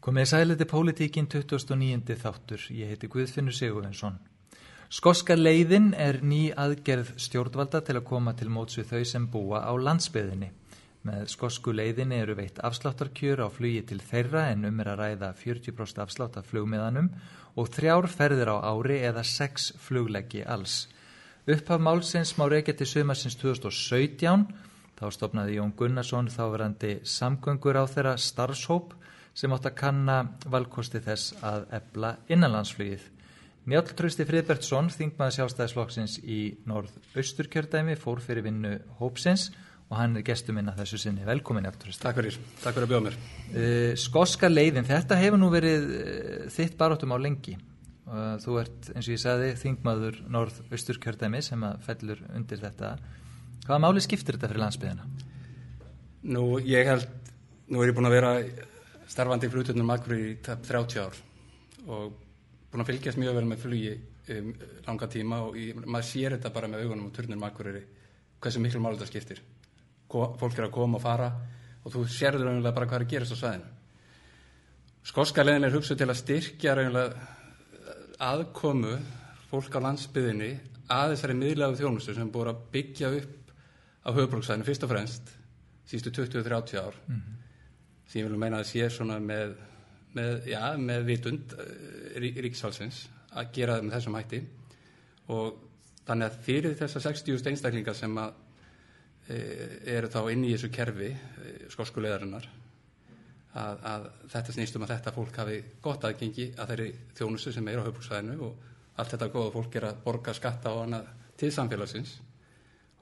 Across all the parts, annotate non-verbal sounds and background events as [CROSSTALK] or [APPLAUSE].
Komið sæliti pólitíkin 2009. þáttur. Ég heiti Guðfinnur Sigurvinsson. Skoska leiðin er ný aðgerð stjórnvalda til að koma til móts við þau sem búa á landsbyðinni. Með skosku leiðinni eru veitt afsláttarkjör á flugi til þeirra en um er að ræða 40% afslátt af flugmiðanum og þrjár ferðir á ári eða sex flugleggi alls. Upphaf málsins má reykja til sömarsins 2017. Þá stopnaði Jón Gunnarsson þáverandi samgöngur á þeirra starfshóp sem átt að kanna valkosti þess að ebla innanlandsflugið. Njáll Trausti Friðbertsson, þingmaður sjálfstæðisflokksins í norð-austurkjördæmi, fór fyrir vinnu hópsins og hann er gestur minna þessu sinni. Velkomin, Njáll Trausti. Takk fyrir, takk fyrir að bjóða mér. Uh, skoska leiðin, þetta hefur nú verið uh, þitt baróttum á lengi. Uh, þú ert, eins og ég sagði, þingmaður norð-austurkjördæmi sem að fellur undir þetta. Hvaða máli skiptir þetta fyrir landsbyðina? Nú, ég held, nú er ég búin að vera starfandi í fluturnum akkur í 30 ár og búin að fylgjast mjög vel með flugi um, langa tíma og ég, maður sér þetta bara með augunum og turnum akkur hversu miklu máli þetta skiptir. Ko, fólk er að koma og fara og þú sérður raunverulega bara hvað er að gerast á svæðinu. Skoska leðin er hugsuð til að styrkja raunverulega aðkomu fólk á landsbyðinni að þessari miðlega þjónustu sem búið að byggja upp á höfbruksæðinu fyrst og fremst sístu 20-30 ár. Mm -hmm sem ég vil meina að sé svona með, með, já, með vitund ríksfálsins að gera það með þessum hætti. Og þannig að fyrir þessar 60 einstaklingar sem að e, eru þá inn í þessu kerfi e, skóskulegarinnar að, að þetta snýstum að þetta fólk hafi gott aðgengi að þeirri þjónustu sem er á höfbruksvæðinu og allt þetta góða fólk er að borga skatta á hana til samfélagsins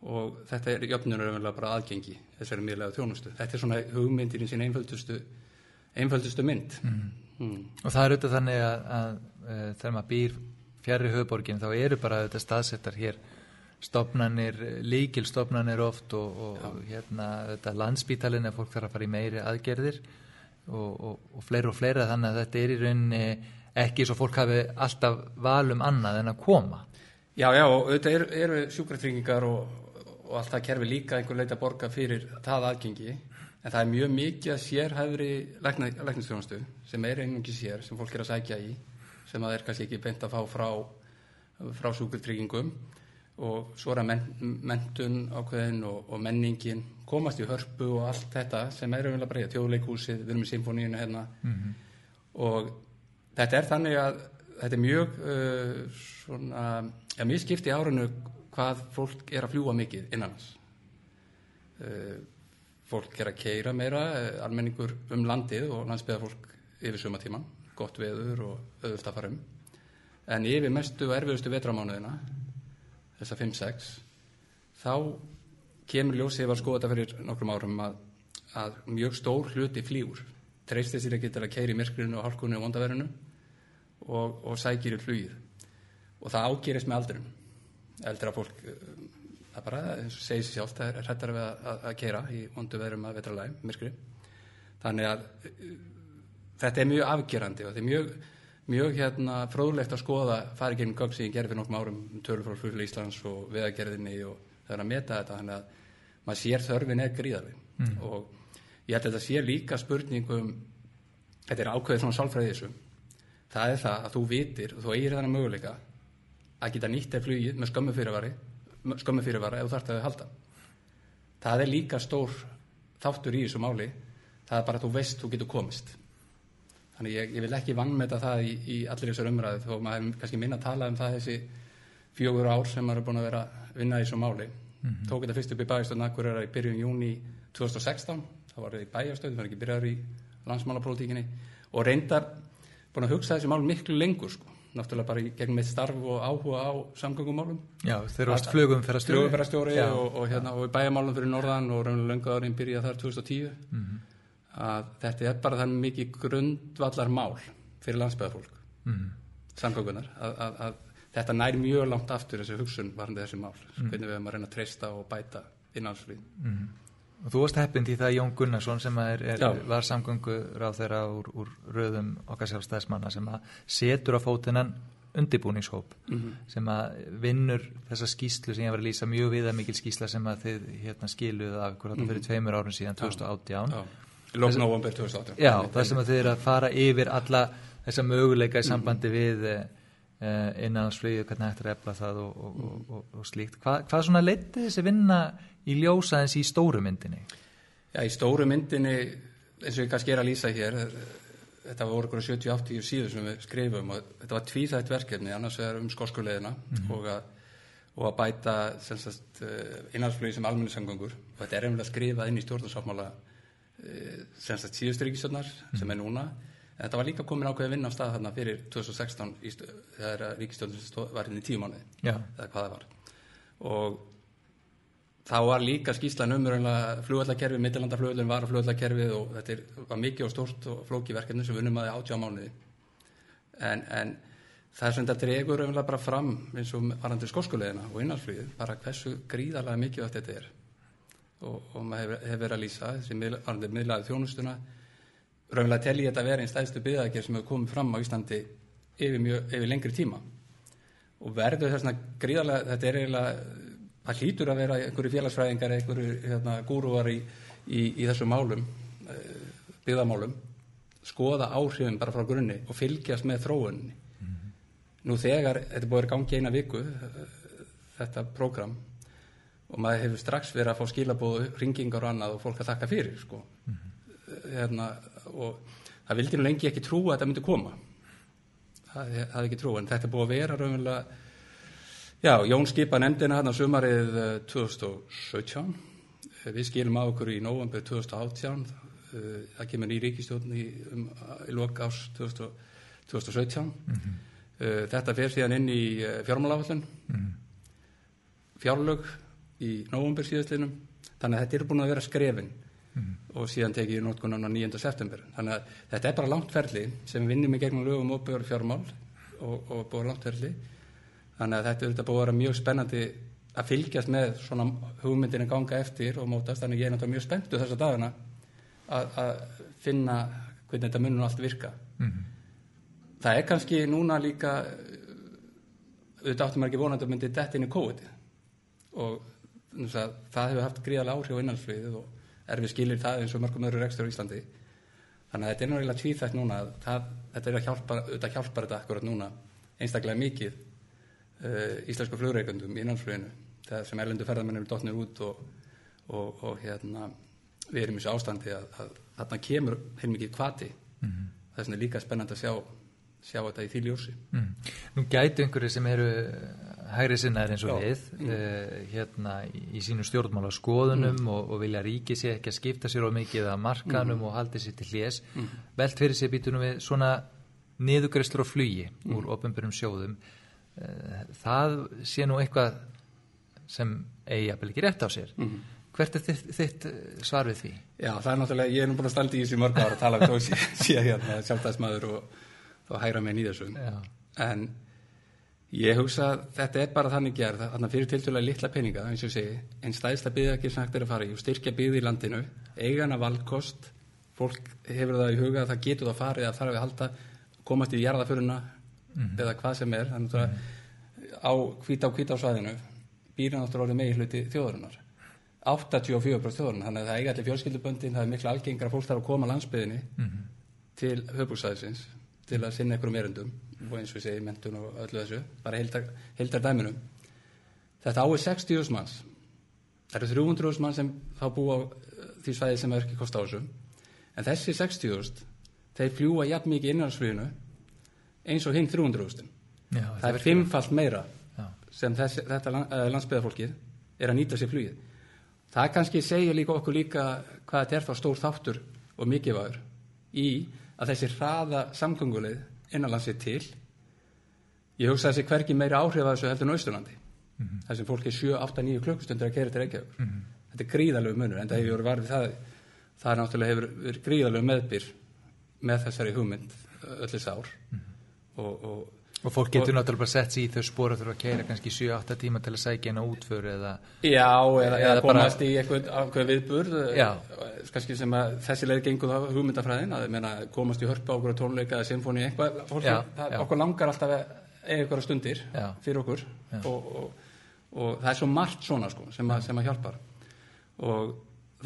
og þetta er jöfnunur bara aðgengi þessari miðlega þjónustu. Þetta er svona hugmyndir í sín einföldustu, einföldustu mynd. Mm. Mm. Og það er auðvitað þannig að, að, að þegar maður býr fjari höfuborgin þá eru bara þetta staðsettar hér stopnarnir, líkilstopnarnir oft og, og hérna þetta landsbítalinn er fólk þarf að fara í meiri aðgerðir og, og, og fleiri og fleiri þannig að þetta er í rauninni ekki svo fólk hafi alltaf valum annað en að koma. Já, já, og auðvitað eru er sjúkratryggingar og og allt það kerfi líka einhver leita borga fyrir það aðgengi. En það er mjög mikið að sérhæfri læknistjónustu sem er einungi sér sem fólk er að sækja í sem það er kannski ekki beint að fá frá, frá súkultryggingum og svo er að men, mentun ákveðin og, og menningin komast í hörpu og allt þetta sem er umvel að breyja, tjóðleikúsið, við erum í symfóníinu hérna. Mm -hmm. og þetta er þannig að þetta er mjög uh, svona, já, mjög skipt í árunu hvað fólk er að fljúa mikið innanans uh, fólk er að keira meira uh, almenningur um landið og landsbyða fólk yfir sumatíman gott veður og öðvöld að fara um. En yfir mestu og erfiðustu vetramánuðina þessa 5-6 þá kemur ljósið var skoða þetta fyrir nokkrum árum að, að mjög stór hluti flýur treystir sér ekki til að keira í myrkrinu og halkunni og vondaverinu og, og sækir í flýið og það ágerist með aldrinum eldra fólk eh, það bara, eins og segir sér sjálf það er hrettar við að, að, að keira í vondu veðrum að vetralæg, myrkri. Þannig að eh, þetta er mjög afgerandi og þetta er mjög mjög hérna fróðlegt að skoða farið gegnum gögn sem ég gerði fyrir nokkrum árum um tölur frá Flugfélag Íslands og veðagerðinni og það er að meta þetta þannig að maður sér þörfin er gríðarlega mm. og ég held að þetta sé líka spurningum þetta er ákveðið svona sálfræðisum það er það að þú vitir og þú eigir þannig möguleika að geta nýtt eða flugið með skömmu fyrirvari skömmu fyrirvara ef þú þarft að halda. Það er líka stór þáttur í þessu máli það er bara að þú veist þú getur komist. Þannig ég, ég vil ekki vannmeta það í, í allir þessar umræðu þó maður er kannski minna að tala um það þessi fjögur ár sem maður er búin að vera að vinna í þessu máli. Mm -hmm. tók þetta fyrst upp í bæjastöðun akkur er í byrjun júni 2016 þá var í bæjastöð, það var ekki byrjaður í landsmálaprótíkinni og reyndar búin að hugsa þessi mál miklu lengur sko náttúrulega bara gegnum eitt starf og áhuga á samgöngumálum. Já, þeir varst flugum fyrir að stjóri Flugum fyrir að stjóri og, og, hérna, og bæjamálum fyrir Norðan og raunlega löngu árin byrja þar 2010 mm -hmm. að þetta er bara þannig mikið grundvallar mál fyrir landsbygðarfólk mm -hmm. samgöngunar að, að, að þetta nær mjög langt aftur þessi hugsun varandi þessi mál. Mm -hmm. hvernig við erum að reyna að treysta og bæta innanslýð Og þú varst heppind í það Jón Gunnarsson sem er, er, var samgöngur á þeirra úr, úr röðum okkar sjálfstæðismanna sem að setur á fótinan undibúningshóp mm -hmm. sem að vinnur þessa skýslu sem ég var að lýsa mjög viða mikil skýsla sem að þið hérna, skiluð af mm -hmm. fyrir tveimur árun síðan 2018 Já. Lóknóvambur 2018 Já, það sem að þið eru að fara yfir alla þessa möguleika í sambandi við uh, innanlandsflögi og hvernig hægt er að efla það og, og, og, og slíkt. Hva, hvað svona leiti þessi vinna í ljósaðins í stóru myndinni? Já, í stóru myndinni, eins og ég kannski er að lýsa hér, þetta voru okkur 70-80 síður sem við skrifum og þetta var tvíþætt verkefni, annars er um skórskuleðina mm -hmm. og, og að bæta innanlandsflögi sem almenningssangungur og þetta er einhverja skrifað inn í stjórnarsáttmála semst að síðustu ríkistjórnar mm. sem er núna en þetta var líka komin ákveði að vinna á stað þarna fyrir 2016 þegar ríkistjórnum var hérna í tíu mánuði eða hvað það var og þá var líka skýslan umröðinlega flugvallakerfi, mittilandaflugvallin var flugvallakerfið og þetta var mikið og stort og flókiverkefni sem vinnum aðeins átjá mánuði. En, en það svona þetta dregur umröðinlega bara fram eins og varandi skórskuleðina og innanflugið bara hversu gríðarlega mikið þetta er. Og, og maður hefur hef verið að lýsa þessi miðlaði miðla þjónustuna. Raunverulega tel ég þetta að vera einn stæðstu byggðaðgerð sem hefur komið fram á Íslandi yfir, mjög, yfir lengri tíma. Og verður þessna gríðarlega þetta er eiginlega, það hlýtur að vera einhverju félagsfræðingar, einhverju hérna, gúruvar í, í, í þessu málum eh, byggðamálum skoða áhrifin bara frá grunni og fylgjast með þróunni mm -hmm. nú þegar, þetta búið gangi eina viku eh, þetta prógram og maður hefur strax verið að fá skilabóðu ringingar og annað og fólk að þakka fyrir sko. mm -hmm. hérna, og það vildi nú lengi ekki trúa að þetta myndi koma það hefði ekki trú en þetta búið að vera raunverulega já, Jón skipa nefndina hérna sumarið 2017 eh, við skilum á okkur í november 2018 eh, það kemur ný ríkistjórn í, um, í lok árs 2000, 2017 mm -hmm. þetta fer síðan inn í fjármálafallin mm -hmm. fjárlög í nógumber síðastlinum þannig að þetta er búin að vera skrefin mm. og síðan tekið í nótkunan á 9. september þannig að þetta er bara langt ferli sem vinnum í gegnum lögum óbjörn fjármál og, og búið langt ferli þannig að þetta er búið að vera mjög spennandi að fylgjast með svona hugmyndinu ganga eftir og mótast. Þannig ég er náttúrulega mjög spenntu þessa dagana að, að finna hvernig þetta munum allt virka. Mm. það er kannski núna líka auðvitað áttum að ekki vonandi að myndi dætt inn í COVID. Og það, það hefur haft gríðarlega áhrif á innanflöðið og erfið skilir það eins og mörgum öðru rekstur á Íslandi. Þannig að þetta er náttúrulega tvíþægt núna það, þetta er að hjálpa, auðvitað hjálpar þetta akkurat núna einstaklega mikið íslensku flugreikundum í innanflöðinu það sem erlendu ferðarmennir er dotnir út og, og, og hérna við erum í þessu ástandi að, að þarna kemur heilmikið kvati mm -hmm. það er líka spennand að sjá sjá þetta í því ljósi mm. Nú gætu einhverju sem eru hægri sinnaðir eins og Já. við mm. uh, hérna í, í sínu stjórnmála skoðunum mm. og, og vilja ríki sér ekki að skipta sér á mikið að markanum mm. og haldi sér til hljés mm. velt fyrir sér býtunum við svona niðugreistur og flugi úr ofnbjörnum sjóðum það sé nú eitthvað sem eigi að byrja rétt á sér hvert er þitt, þitt svar við því? Já, það er náttúrulega, ég er nú búin að standa í þessi mörg ára að tala við þó síðan hérna sjálfdagsmaður og þá hægra þessu Já. en ég hugsa að þetta er bara þannig gerð þannig að fyrir tiltölulega litla peninga eins og segi, einn stæðsla byggðakir sem hægt er að fara í og styrkja byggði í landinu eigana valdkost fólk hefur það í huga að það getur það farið að þarf að halda komast í jarðaföruna mm -hmm. eða hvað sem er þannig að á hvít á hvít á svæðinu býra náttúrulega megi hluti þjóðarinnar 84% þjóðarinnar þannig að það eiga allir fjölskylduböndin það er miklu algengra fólk þarf að koma landsbyðinni mm -hmm. til höfbúksæðisins til að sinna einhverjum erundum og eins og ég segi, mentun og öllu þessu bara heildar, heildar dæminum þetta áir 60.000 manns það eru 300.000 mann sem þá búa á eh, því svæði sem er ekki kost á þessu en þessi 60.000 þeir fljúa jafn mikið innanlandsfluginu eins og hinn 300.000 það er fimmfalt meira Já. sem þessi, þetta uh, landsbyðarfólkið er að nýta sér flugið það kannski segja líka okkur líka hvað þetta er þá stór þáttur og mikilvægur í að þessi hraða samgönguleið innanlands er til ég hugsa þessi hverki meiri áhrif að þessu heldur náusturlandi mm -hmm. þar sem fólk er 7, 8, 9 klukkustundur að kera til Reykjavík mm -hmm. þetta er gríðalög munur en það hefur verið það það er náttúrulega hefur verið gríðalög meðbyr með þessari hugmynd öll þess ár mm -hmm. Og, og Og fólk getur náttúrulega bara sett sér í þau spóra þurfa að keira kannski 7-8 tíma til að sækja henn á útföru eða... Já, eða, eða, komast bara... í eitthvað, eitthvað viðburð, kannski sem að þessi leið gengur það hugmyndafræðin, að meina, komast í hörpa okkur tónleika eða symfóni eitthvað, fólk, já, það, já. okkur langar alltaf eitthvað stundir já. fyrir okkur og, og, og það er svo margt svona sko, sem, að, sem að hjálpar og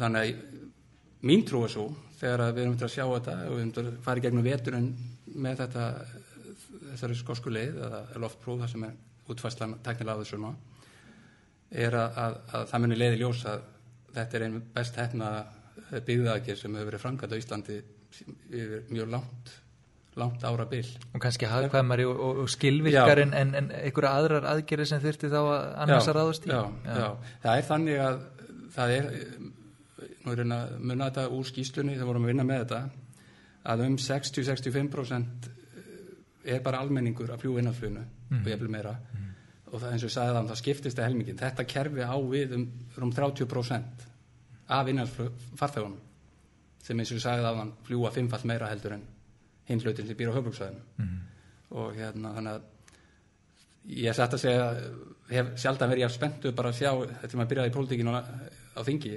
þannig að mín trú er svo þegar við erum til að sjá þetta og við erum til að fara í gegnum veturinn með þetta þessari skosku leið eða loftpróf þar sem er útfæslan teknilega á þessu svona er að, að, að það muni leiði ljós að þetta er einu best hefna byggðaðgjör sem hefur verið framkvæmt á Íslandi yfir mjög langt langt ára bil og kannski hafðkvæmari og, og, og skilvirkar en, en, en einhverja aðrar aðgerið sem þurfti þá að annars að ráðast í. já, já. já, það er þannig að það er nú er hérna munna þetta úr skýslunni þegar vorum við að vinna með þetta að um 60-65% er bara almenningur að fljúa innanfluginu mm. og ég vil meira mm. og það eins og ég sagði það, það skiptist það helmingin þetta kerfi á við um, um 30% af innanfarþegunum sem eins og ég sagði það fljúa fimmfall meira heldur en hinn hlutin sem býr á höfbruksvæðinu mm. og hérna þannig að ég satt að segja hef sjálf að verið ég spenntu bara að sjá þetta maður byrjaði í pólitíkinu á þingi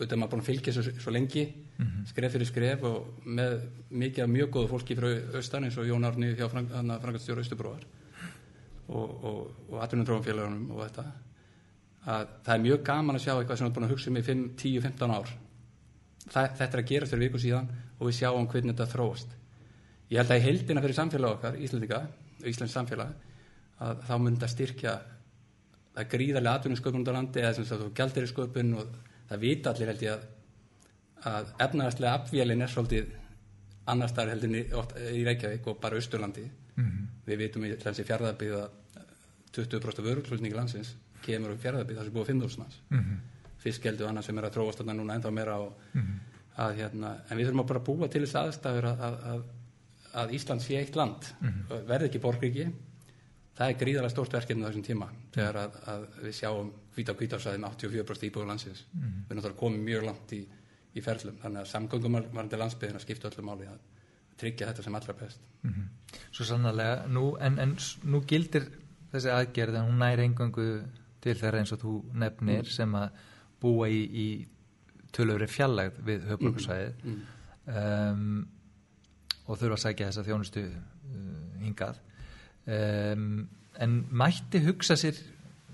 auðvitað maður búin að fylgja svo, svo lengi mm -hmm. skref fyrir skref og með mikið af mjög góðu fólki frá austan eins og Jón Arni hjá Frankarstjóru Östubróðar og, og, og atvinnumdrófumfélagunum og þetta að það er mjög gaman að sjá eitthvað sem er búin að hugsa um í 10-15 ár það, þetta er að gera fyrir viku síðan og við sjáum hvernig þetta þróast ég held að í heildina fyrir samfélag okkar Íslandika, Íslands samfélag að þá myndi að styrkja það gríðarlega atvinningssköpun út á landi eða sem þú gældir það vita allir held ég að, að efnaðarslega apvélin er svolítið annar starf heldin í, í Reykjavík og bara Östurlandi mm -hmm. við vitum í lansi fjárðarbygð að 20% vörugslutningi landsins kemur um fjárðarbygð þar sem búið 5.000 manns mm -hmm. fiskkeldu og annað sem er að tróast þarna núna ennþá meira og, mm -hmm. að, hérna, en við þurfum að bara búa til þess aðstafur að, að að Ísland sé eitt land -hmm. verði ekki borgríki það er gríðarlega stórt verkefni á þessum tíma þegar að, að við sjáum hvita kvítarsæði með 84% íbúið landsins mm -hmm. við náttúrulega komið mjög langt í, í ferlum þannig að samgöngum varandi landsbyðin að skipta öllu máli að tryggja þetta sem allra best mm -hmm. Svo sannarlega, nú, en, en nú gildir þessi aðgerð en hún næri engangu til þeirra eins og þú nefnir mhm. sem að búa í, í tölöfri fjallægð við höfbrukarsæðið um, og þurfa að sækja þessa þjónustu uh, hingað um, en mætti hugsa sér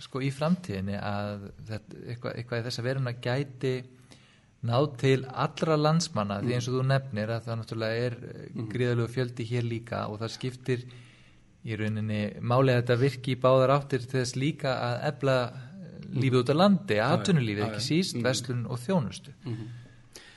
sko í framtíðinni að þetta, eitthvað, eitthvað í þess að veruna gæti náð til allra landsmanna mm. því eins og þú nefnir að það náttúrulega er mm. gríðalög fjöldi hér líka og það skiptir í rauninni málega þetta virki í báðar áttir til þess líka að ebla lífið út á landi, aðtunulífið ekki síst, mm. vestlun og þjónustu -hmm.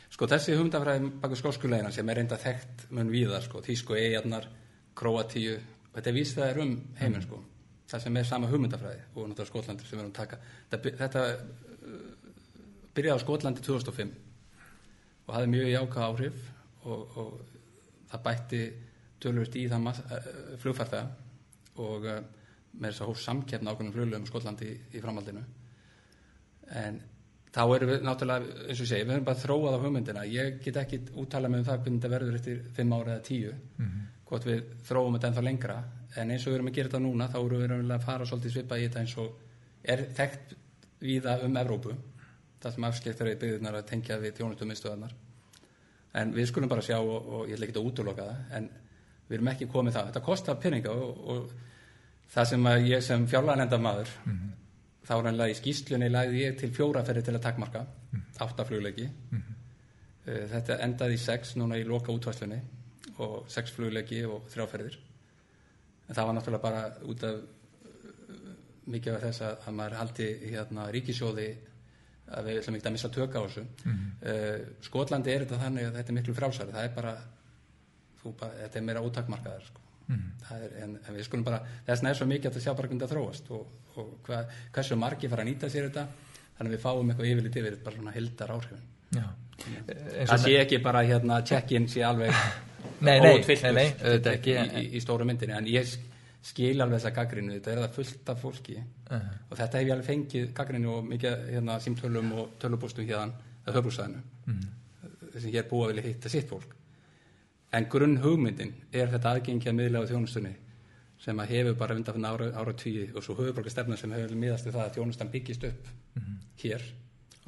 Sko þessi hugmyndafræði baka skóskulegina sem er reynda þekkt mun viðar sko, Þísku, Eijarnar, Kroatíu, þetta víst það er um heiminn sko, það sem er sama hugmyndafræði og náttúrulega Skólandi sem við erum að taka. Þetta, þetta uh, byrjaði á Skólandi 2005 og hafði mjög jáka áhrif og, og það bætti tölvist í það uh, flugfarþega og uh, með þess að hóf samkjæfna ákveðnum fluglegum Skólandi í, í framhaldinu en þá erum við náttúrulega, eins og ég segi, við erum bara þróað á hugmyndina, ég get ekki úttala með um það hvernig þetta verður eftir 5 ára eða 10 mm -hmm. Hvort við þróum þetta ennþá lengra, en eins og við erum að gera þetta núna þá erum við að fara svolítið svipa í þetta eins og er þekkt viða um Evrópu, það sem afskiptar við byggðunar að tengja við tjónustum viðstöðanar, en við skulum bara sjá og, og ég ætla ekki að útloka það en við erum ekki komið það, þetta kostar peninga og, og það sem ég sem fjárlæðanenda maður mm -hmm þá rannlega í skýslunni lagði ég til fjóraferði til að takkmarka mm. áttaflugleiki mm. uh, þetta endaði í sex núna í loka útvæslunni og sex flugleiki og þrjáferðir en það var náttúrulega bara út af uh, mikið af þess að, að maður haldi hérna ríkisjóði að við ætlum ekki að missa tökka á þessu mm. uh, Skotlandi er þetta þannig að þetta er miklu frásari það er bara, bara þetta er meira ótakmarkaðar sko Mm. Er, en, en við skulum bara, þess vegna er svo mikið að það sjá bara hvernig það þróast og, og hva, hversu margi fara að nýta sér þetta þannig að við fáum eitthvað yfirleitt yfir bara svona hildar áhrifin Já. það sé ekki bara hérna check-in sé alveg [LAUGHS] ótfylltur í, í, í stóru myndinni en ég skil alveg þessa gaggrinu þetta er það fullt af fólki uh -huh. og þetta hef ég alveg fengið gaggrinu og mikið hérna, símtölum og tölubústum hérna að höfbúsæðinu uh -huh. að ég er búið að vilja hitta sitt fólk en grunn hugmyndin er þetta aðgengi að miðlega á þjónustunni sem að hefur bara undan ára, ára tíu og svo höfuborgarstefna sem hefur miðast við það að þjónustan byggist upp mm -hmm. hér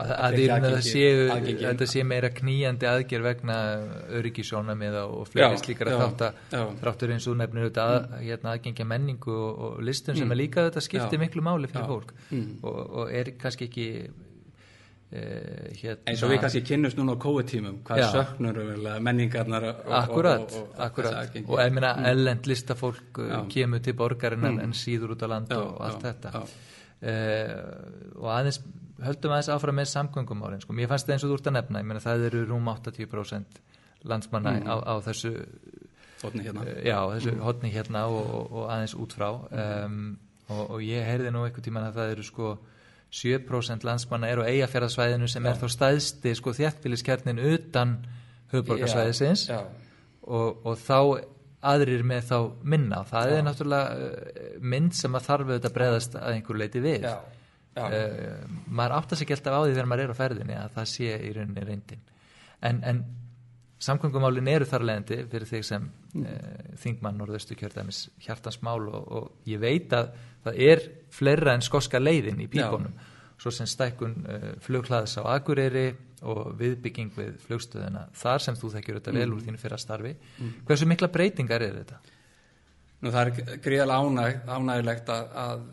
að, að, að séu þetta sé meira kníjandi aðgerð vegna öryggisjónamiða og fleiri slíkar að þráttur eins og nefnir þetta að, mm. hérna, aðgengja menningu og, og listum mm. sem er líka þetta skiptir miklu máli fyrir já. fólk mm. og, og er kannski ekki e, hérna, eins og við kannski kynnust núna á COVID-tímum hvað söknur menningarnar og, Akkurat, og, og, akkurat og ég meina ellend listafólk uh, Já. Mm. kemur til borgarinnar en síður út á land Já, og allt já, þetta uh, og aðeins höldum aðeins áfram með samgöngumálin sko. mér fannst það eins og þú ert að nefna, ég meina það eru rúm 80% landsmanna Mm. á, á þessu Þóttni hérna. uh, já, þessu hotni hérna og, og, og aðeins út frá. Um, og, og ég heyrði nú einhvern tímann að það eru sko 7% landsmanna eru á eigafjörðasvæðinu sem er þá stæðsti sko þjættbíliskernin utan höfuborgarsvæðisins já, og, og þá aðrir með þá minna. Það er náttúrulega uh, mynd sem að þarf auðvitað að breðast að einhver leiti við. Já, já, Uh, maður áttar sig ekki alltaf á því þegar maður er á ferðinni að það sé í rauninni reyndin. En, en samkvöngumálin eru þar leðandi fyrir þig sem uh, þingmann norðaustu kjördæmis hjartansmál og, og ég veit að það er fleira en skoska leiðin í pípunum. Svo sem stækkun uh, flughlaðs á Akureyri og viðbygging við flugstöðina þar sem þú þekkjur þetta vel úr þínu fyrra starfi. Hversu mikla breytingar er þetta? Nú það er gríðalega ánæg, ánægilegt að, að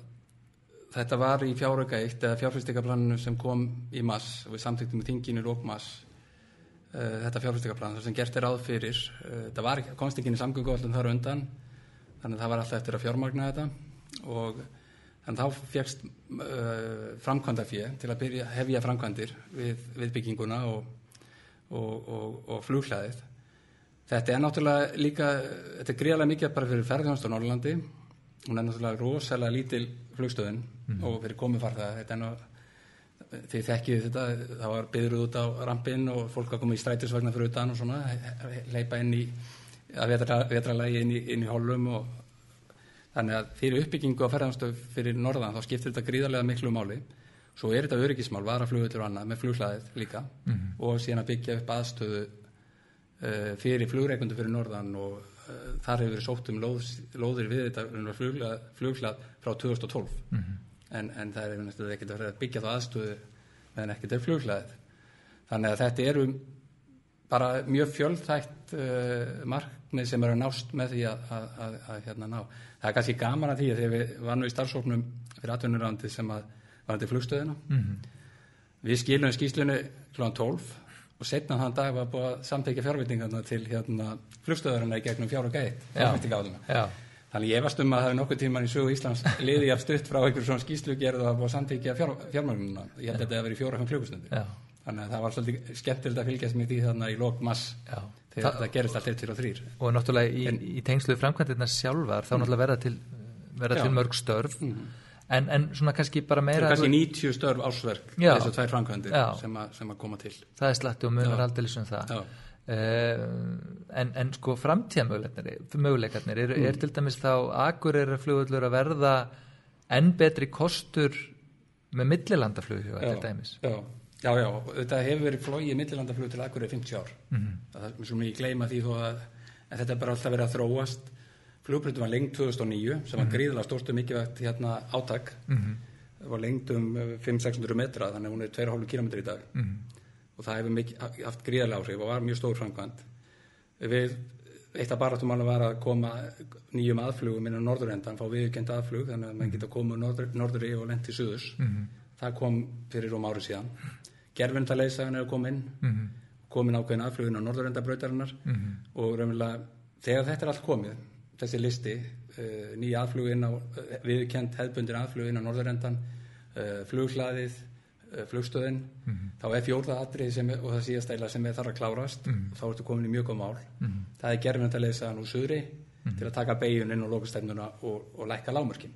þetta var í fjárauka eitt eða fjárfyrstikaplaninu sem kom í mass og við samtýktum í þinginu lók mass uh, þetta fjárfyrstikaplan sem gert er ráð fyrir. Uh, þetta var, inn í samgönguallum þar á undan þannig að það var alltaf eftir að fjármagna þetta. Og þannig að þá fegst uh, framkvæmda til að byrja, hefja framkvæmdir við, við bygginguna og, og, og, og flughlaðið. Þetta er náttúrulega líka, þetta er greiðlega mikið bara fyrir ferðjónast á Norrlandi. Hún er náttúrulega rosalega lítil flugstöðin og fyrir komið farða. Þetta er nú, þið þekkið þetta, það var byggður út á rampinn og fólk að koma í strætisvagnar fyrir utan og svona, leipa inn í, að vetra, vetralægi inn í, inn í hólum og þannig að fyrir uppbyggingu á ferðjónastöð fyrir Norðan þá skiptir þetta gríðarlega miklu máli. Svo er þetta öryggismál, varaflugutur og annað með flughlaðið líka og síðan að byggja upp aðstöðu uh, fyrir flugreikundu fyrir norðan og uh, þar hefur verið sótt um lóð, lóðir við þetta fluglað, fluglað frá 2012 en, en það er næstu ekkert að að byggja þá aðstöðu meðan ekkert er fluglaðið þannig að þetta eru bara mjög fjölþætt uh, markmið sem eru nást með því að, að, að, að hérna ná. Það er kannski gaman að því að þegar við varum í starfsóknum fyrir atvinnurandi sem að var til flugstöðina við skilum skýslunni kl. 12 og setna þann dag var búið að samtækja fjárveitingarna til hérna, flugstöðarina í gegnum fjár og gæt fjárveitingáðuna Já, þannig ég varst um að það hefur nokkuð tíman í sögu Íslands [LAUGHS] liði af stutt frá einhver svona skýslugerð og að búið að samtækja fjár, fjármagnuna ég held að þetta hefur verið fjóra-fem klukkustundir. Þannig að það var svolítið skemmtilegt að fylgjast með því þarna í lok mass já. þegar þetta gerist allt 1, 2 og 3 og náttúrulega í, í tengslu framkvæmdirnar sjálfar þá náttúrulega verða til, verða til mörg störf. En, en svona kannski bara það meira er kannski 90 störf ásverk þessar tvær framkvæmdir sem, að- sem að koma til. Það er slatti og munar aldrei um það. Já. Uh, en, en sko framtíðamöguleikarnir er, er til dæmis þá akureyra flugullur að verða enn betri kostur með millilandaflug til dæmis já, já, já, þetta hefur verið flóið millilandaflug til Akureyri 50 ár mm. -hmm. það er sem ég gleyma því þó að en þetta er bara alltaf verið að þróast flugbreytum var lengt 2009 sem var gríðilega stórt og mikilvægt hérna átak Mhm. það var lengt um eh, 500-600 metra þannig að hún er 2,5 km í dag Mhm. Og það hefur mikið, haft gríðilega áhrif og var mjög stór framkvæmt við eitt af barátumálum var að koma nýjum aðflugum inn á norðurendan fá viðkend aðflug þannig að mann geta komið norður, norðuri og lent til suðurs það kom fyrir um árið síðan. Gerfindaleysagan er að koma inn. Mhm. komin ákveðin aðflugin á norðurendabrautarinnar. Mhm. og raunverulega þegar þetta er allt komið þessi listi, uh, nýja aðflugin á uh, viðkend hefðbundir aðflugin á norðurendan uh, flughlaðið uh, flugstöðin þá er fjórða atrið sem er, og það síðast eila sem er þar að klárast. Þá ertu komin í mjög góð mál. Það er gerfindaleysagan úr suðri til að taka beigjun inn á lokastefnuna og, og lækka lámörkin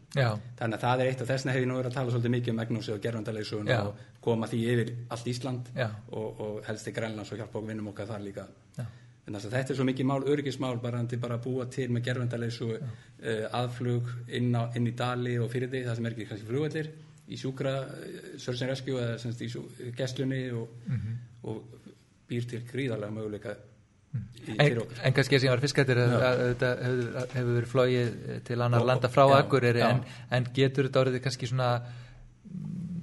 Þannig að það er eitt af þessna hefði nú verið að tala svolítið mikið um Magnúsi og Já. og koma því yfir allt Ísland og, og helst í Grænlands og hjálpa okkur vinnum okkar þar líka. já, En þess að þetta er svo mikið mál, öryggismál, bara til bara að búa til með gerfandaleysu uh, aðflug inn, á, inn í dali og fyrir því, það sem er ekki kannski flugvellir, í sjúkra, Search and Rescue eða semst í gestlunni og, og býr til gríðarlega möguleika í, en, en kannski sem ég var fiskættir að að þetta hefur, verið flóið til annar landa frá já, Akureyri já. en, en getur þetta orðið kannski svona mm,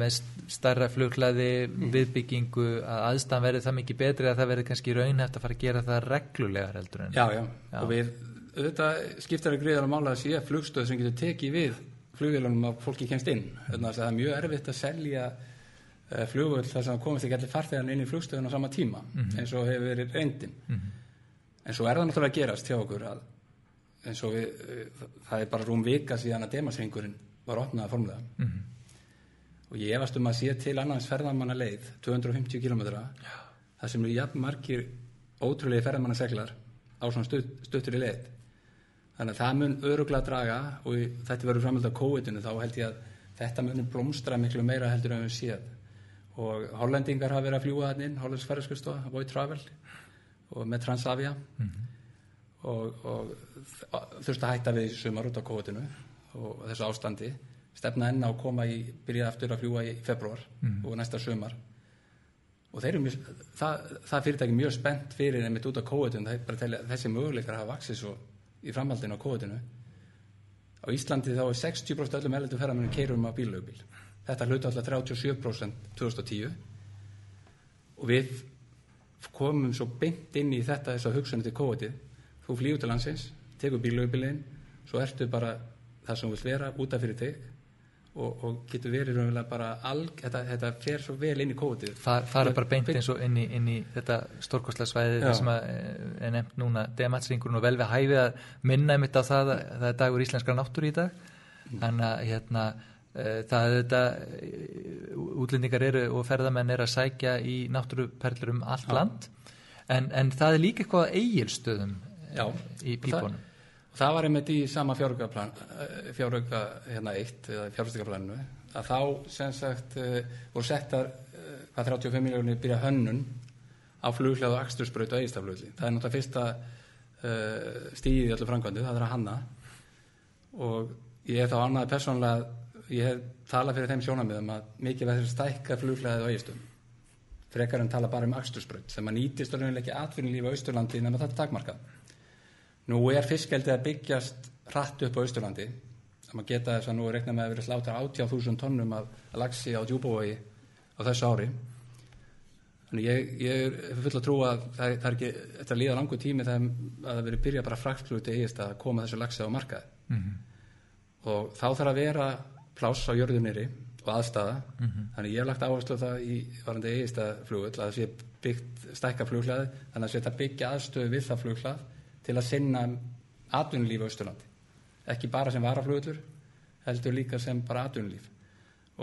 með starra flughlaði viðbyggingu að aðstæðan verið það mikið betri að það verið kannski raunhæft að fara að gera það reglulegar heldur en Já, já, Já. og við auðvitað skiptar að greiðalega mála að sé flugstöð sem getur tekið við flugvélunum að fólki kemst inn. Þannig að það er mjög erfitt að selja uh, flugvöld þar sem komist ekki allir farþegarnir inn í flugstöðun á sama tíma eins og hefur verið reyndin. En svo er það náttúrulega að gerast hjá okkur að eins og við, uh, það er bara rúm vika síðan að demasringurinn var opnaða formlega. Og ég efast um að sé til annars ferðamanna leið 250 km það sem eru jafn margir ótrúlega ferðamannaseglar á svona stutt, stuttur í leið þannig að það mun öruglega draga og þetta verður framhald af COVID-inu þá held ég að þetta mun blómstra miklu meira heldur en við séð. Og hollendingar hafa verið að fljúa þannig inn Hollands ferðarskristofa, Void Travel og með Transavia. Og, og þurfti að hætta við sumar út á COVID-inu og þessu ástandi. Stefna enn á að koma í, byrja aftur að fljúa í februar og næsta sumar. Og þeir eru mjög, það, það fyrirtæki mjög spennt fyrir einmitt út á COVID-inu. Það er bara að telja þessi möguleikar hafa vaksið svo í framhaldinu á COVID-inu. Á Íslandi þá er 60% öllum erlendu ferðamennu keirum á bílaugubíl þetta hlutu alltaf 37% 2010 og við komum svo beint inn í þetta þess að hugsunni til COVID-ið. Þú flýgur til landsins, tekur bílaugubílinn svo ertu bara það sem þú vilt vera út af fyrir þig og, og getur verið raunverulega bara alg, þetta, þetta fer svo vel inn í COVID-ið. Fa- fara bara beint eins og inn í, inn í þetta stórkostlega svæði sem að, eh, er nefnt núna dematsringurinn og vel við hæfi að minna einmitt á það að það er dagur íslenskra náttúru í dag. Þannig að hérna eh, það er þetta eh, útlendingar eru og ferðamenn eru að sækja í náttúruperlur um allt land. En, en það er líka eitthvað eigilstöðum í pípunum Og það var einmitt í sama fjárögaplan, fjáröga hérna eitt, fjárögaplaninu, að þá sem sagt uh, voru settar hvað 35 miljónir byrja hönnun á flughljáð og akstursbraut og eigistaflugli. Það er náttúrulega fyrsta stíðið í öllu framkvæmdu, það er að hanna og ég hef þá annaði persónlega, ég hef talað fyrir þeim sjónamiðum að mikið verður stækka flughljáðið og eigistum frekar en tala bara um akstursbraut sem að nýtist raunlega ekki atvinnulífi á Austurlandi nema þetta er takmarkað. Nú er fiskeldið að byggjast hratt upp á Austurlandi. Það maður geta þess að nú er reiknað með að vera slátar 80.000 tonnum af laxi á djúbói á þessu ári. Þannig ég, ég er full að trúa að það, það er ekki, þetta líða langu tími þegar að það veri byrja bara fraktfluti eigist að koma þessu laxi á markað. Og þá þarf að vera pláss á jörðuniri og aðstæða. Þannig ég hef lagt áherslu það í varandi eigist að flugull að það sé byggt stækka flughlaði þannig að þetta byggja aðstöðu við það flughlað til að sinna atvinnulíf á Austurlandi. Ekki bara sem varaflugullur, heldur líka sem bara atvinnulíf.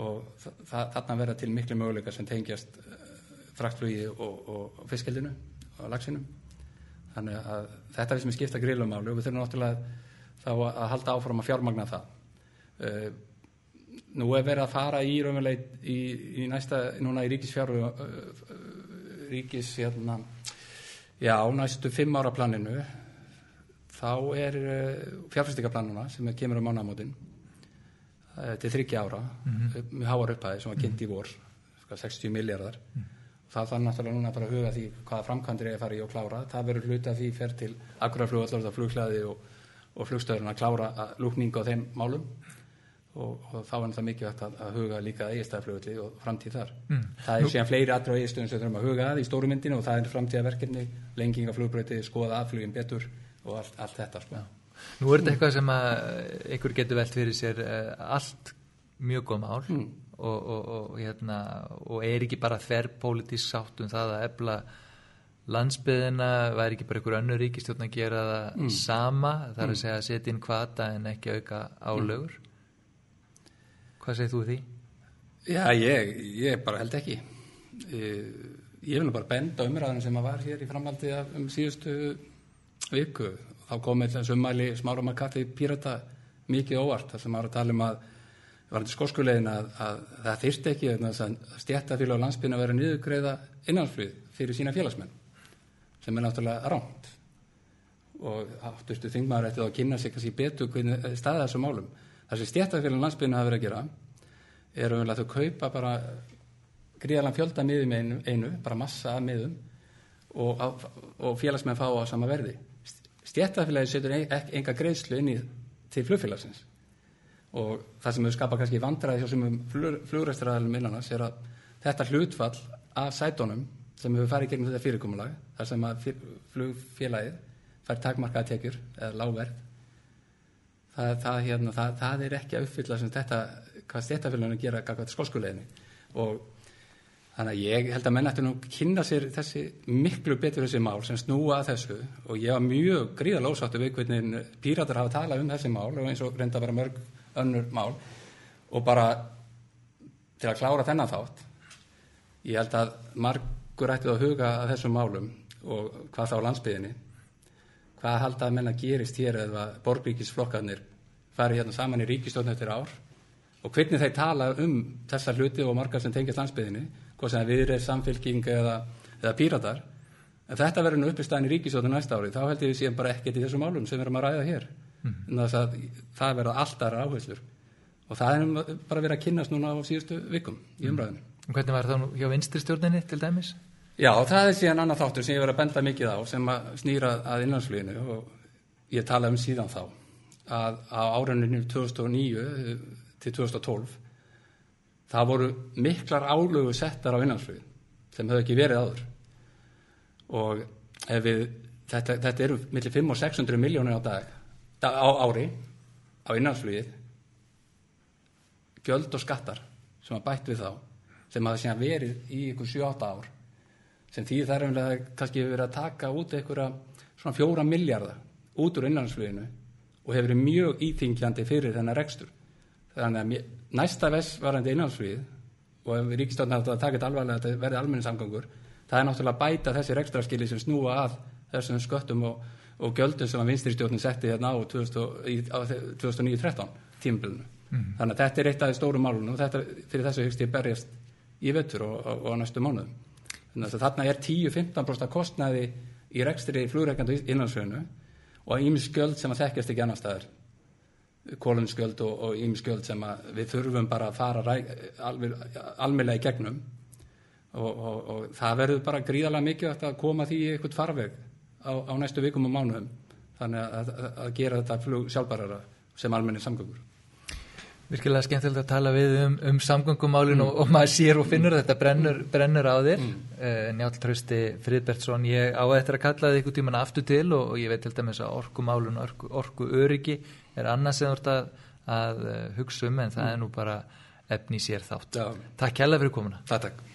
Og þa þa þarna verða til miklu möguleika sem tengjast uh, fraktflugi og, og fiskeldinu og laxinum. Þannig að þetta er sem er skipta grílumáli og við þurfum náttúrulega þá að, halda áfram að fjármagna það. Uh, nú er verið að fara í raunverulega í, í næsta, núna í ríkisfjárfu uh, ríkis hérna, já, næstu fimm ára planinu þá er uh, fjárfæstingaplanuna sem kemur á mánamótin uh, til þryggja ára upp, með háar upphæði sem var kynnt í vor sko, 60 miljardar það þarf náttúrulega núna bara að huga því hvaða framkvæmdir er að fara í og klára. Það verður hluta því fer til akkuraflugvallar flughlaði og, og flugstöðurinn að klára að lúkninga á þeim málum. Og, og þá er það mikilvægt að, að huga líka eigistæðaflugvalli og framtíð þar. Mm. það er síðan fleiri aðra eigistöðum sem þurfum að huga að í stóru myndinu og það er framtíðaverkefni lenging af flugbröyti, skoða aðflugin betur og allt, allt þetta sko. Nú er þetta eitthvað sem að ykkur getur velt fyrir sér uh, allt mjög góð mál Mm. og, og, og, hérna, og er ekki bara þverrpólitísk sátt um það að efla landsbyðina, væri ekki bara ykkur önnur ríkistjórn að gera það sama, það er að segja að setja inn kvata en ekki auka álögur. Hvað segir þú því? Já, ég, ég bara held ekki Eh, ég vil bara benda á umræðinu sem að var hér í framhaldi af um síðustu viku þá komið þessu ummæli smára makati pírata mikið óvart þar sem maður að tala um að var þetta skóskulegin að, að það þyrst ekki að stjættafélag á landsbyrna að vera niðurgreiða innanfrið fyrir sína félagsmenn sem er náttúrulega rámt og áttustu þingmaður ætti þá að kynna sig kannski betur hvernig staða þessum málum. Það sem stjættafélag á landsbyrna hafa verið að gera er að þau kaupa bara gríðalega fjölda miðum einu, einu bara massa miðum og, og félagsmenn fá á sama verði stjættafélagi setur enga greiðslu inn í til flugfélagsins. Og það sem hefur skapað kannski vandræði hjá sem flugræstraðalum innanars er að þetta hlutfall af sætonum sem hefur farið gegnum þetta fyrirkomulag þar sem að flugfélagið fær takmarkaða tekjur eða lágverð það, það, hérna, það, það er ekki að uppfylla sem þetta, hvað stjættafélaginu gera skólskuleginni og Þannig að ég held að menn ætti nú kynna sér þessi miklu betur þessi mál sem snúa að þessu. Og ég var mjög gríðalega ósáttu við hvernig píratar hafa talað um þessi mál og eins og reynda að vera mörg önnur mál. Og bara til að klára þennan þátt ég held að margur ætti að huga að þessum málum og hvað þá landsbyðinni hvað held að menna gerist hér eða borgríkisflokkarnir fari hérna saman í ríkistofn eftir ár? Og hvernig þeir tala um þessa hluti og margar sem tengjast landsbyðinni hvað sem við er samfélking eða, eða píratar en þetta verður nú uppistæðin í ríkisjóðu næsta ári þá held ég við séum bara ekkert í þessum málum sem við erum að ræða hér mm. að það verða alltaf áherslur og það er bara verið að kynast núna á síðustu vikum í umræðinu mm. Hvernig var það nú hjá vinstristjórninni til dæmis? Já, það er síðan annar þáttur sem ég verið að benda mikið á sem að snýra að innlandsfluginu og ég tala um síðan þá að á áruninu 2009 til 2012 það voru miklar álögu settar á innanflug sem hefur ekki verið áður. Og við, þetta, þetta eru millir 5 og 600 miljónir á dag á ári á innanflugið göld og skattar sem að bætt við þá sem að það verið í ykkur 7-8 ár sem því það er umlega kannski verið að taka út einhverja svona fjóra miljardar út úr innanfluginu og hefur verið mjög íþingjandi fyrir þennan rekstur. Þannig að næsta vess varandi innhaldsfríð og ef ríkistofn hafði að taka þetta alvarlega að þetta verði almenningssamgangur það er náttúrulega að bæta þessir ekstra skili sem snúa að þessum sköttum og, og gjöldum sem að vinstyrstjórnin setti hérna á 2009-13 tímbilinu. Mm. Þannig að þetta er eitt af stóru málunum og þetta, fyrir þessu hyggst ég berjast í vettur og, og, og næstu mánuðum. Þannig að þarna er 10-15% kostnaði í rekstri flugreikandi innhaldsfríðinu og ímskjöld sem að þekkjast ekki annar staðar kólumskjöld og ímskjöld sem við þurfum bara að fara almeinlega í gegnum. Og, og, og það verður bara gríðalega mikið að koma því í eitthvað farveg á, á næstu vikum og mánuðum. Þannig að, að, að gera þetta flug sjálfbarara sem almenni samgöngur Virkilega skemmtilegt að tala við um, um samgöngumálinu mm. og, og maður sér og finnur þetta brennur, brennur á þér mm. uh, Njálf Trausti Fridbertsson ég á eftir að kalla þið ykkur tíman aftur til og, og ég veit til dæmis að orkumálun og orku, öryggi er sem þú ert að, að hugsa um en það mm. er nú bara efni sér þátt. Já. Takk kjærlega fyrir komuna. Takk, takk.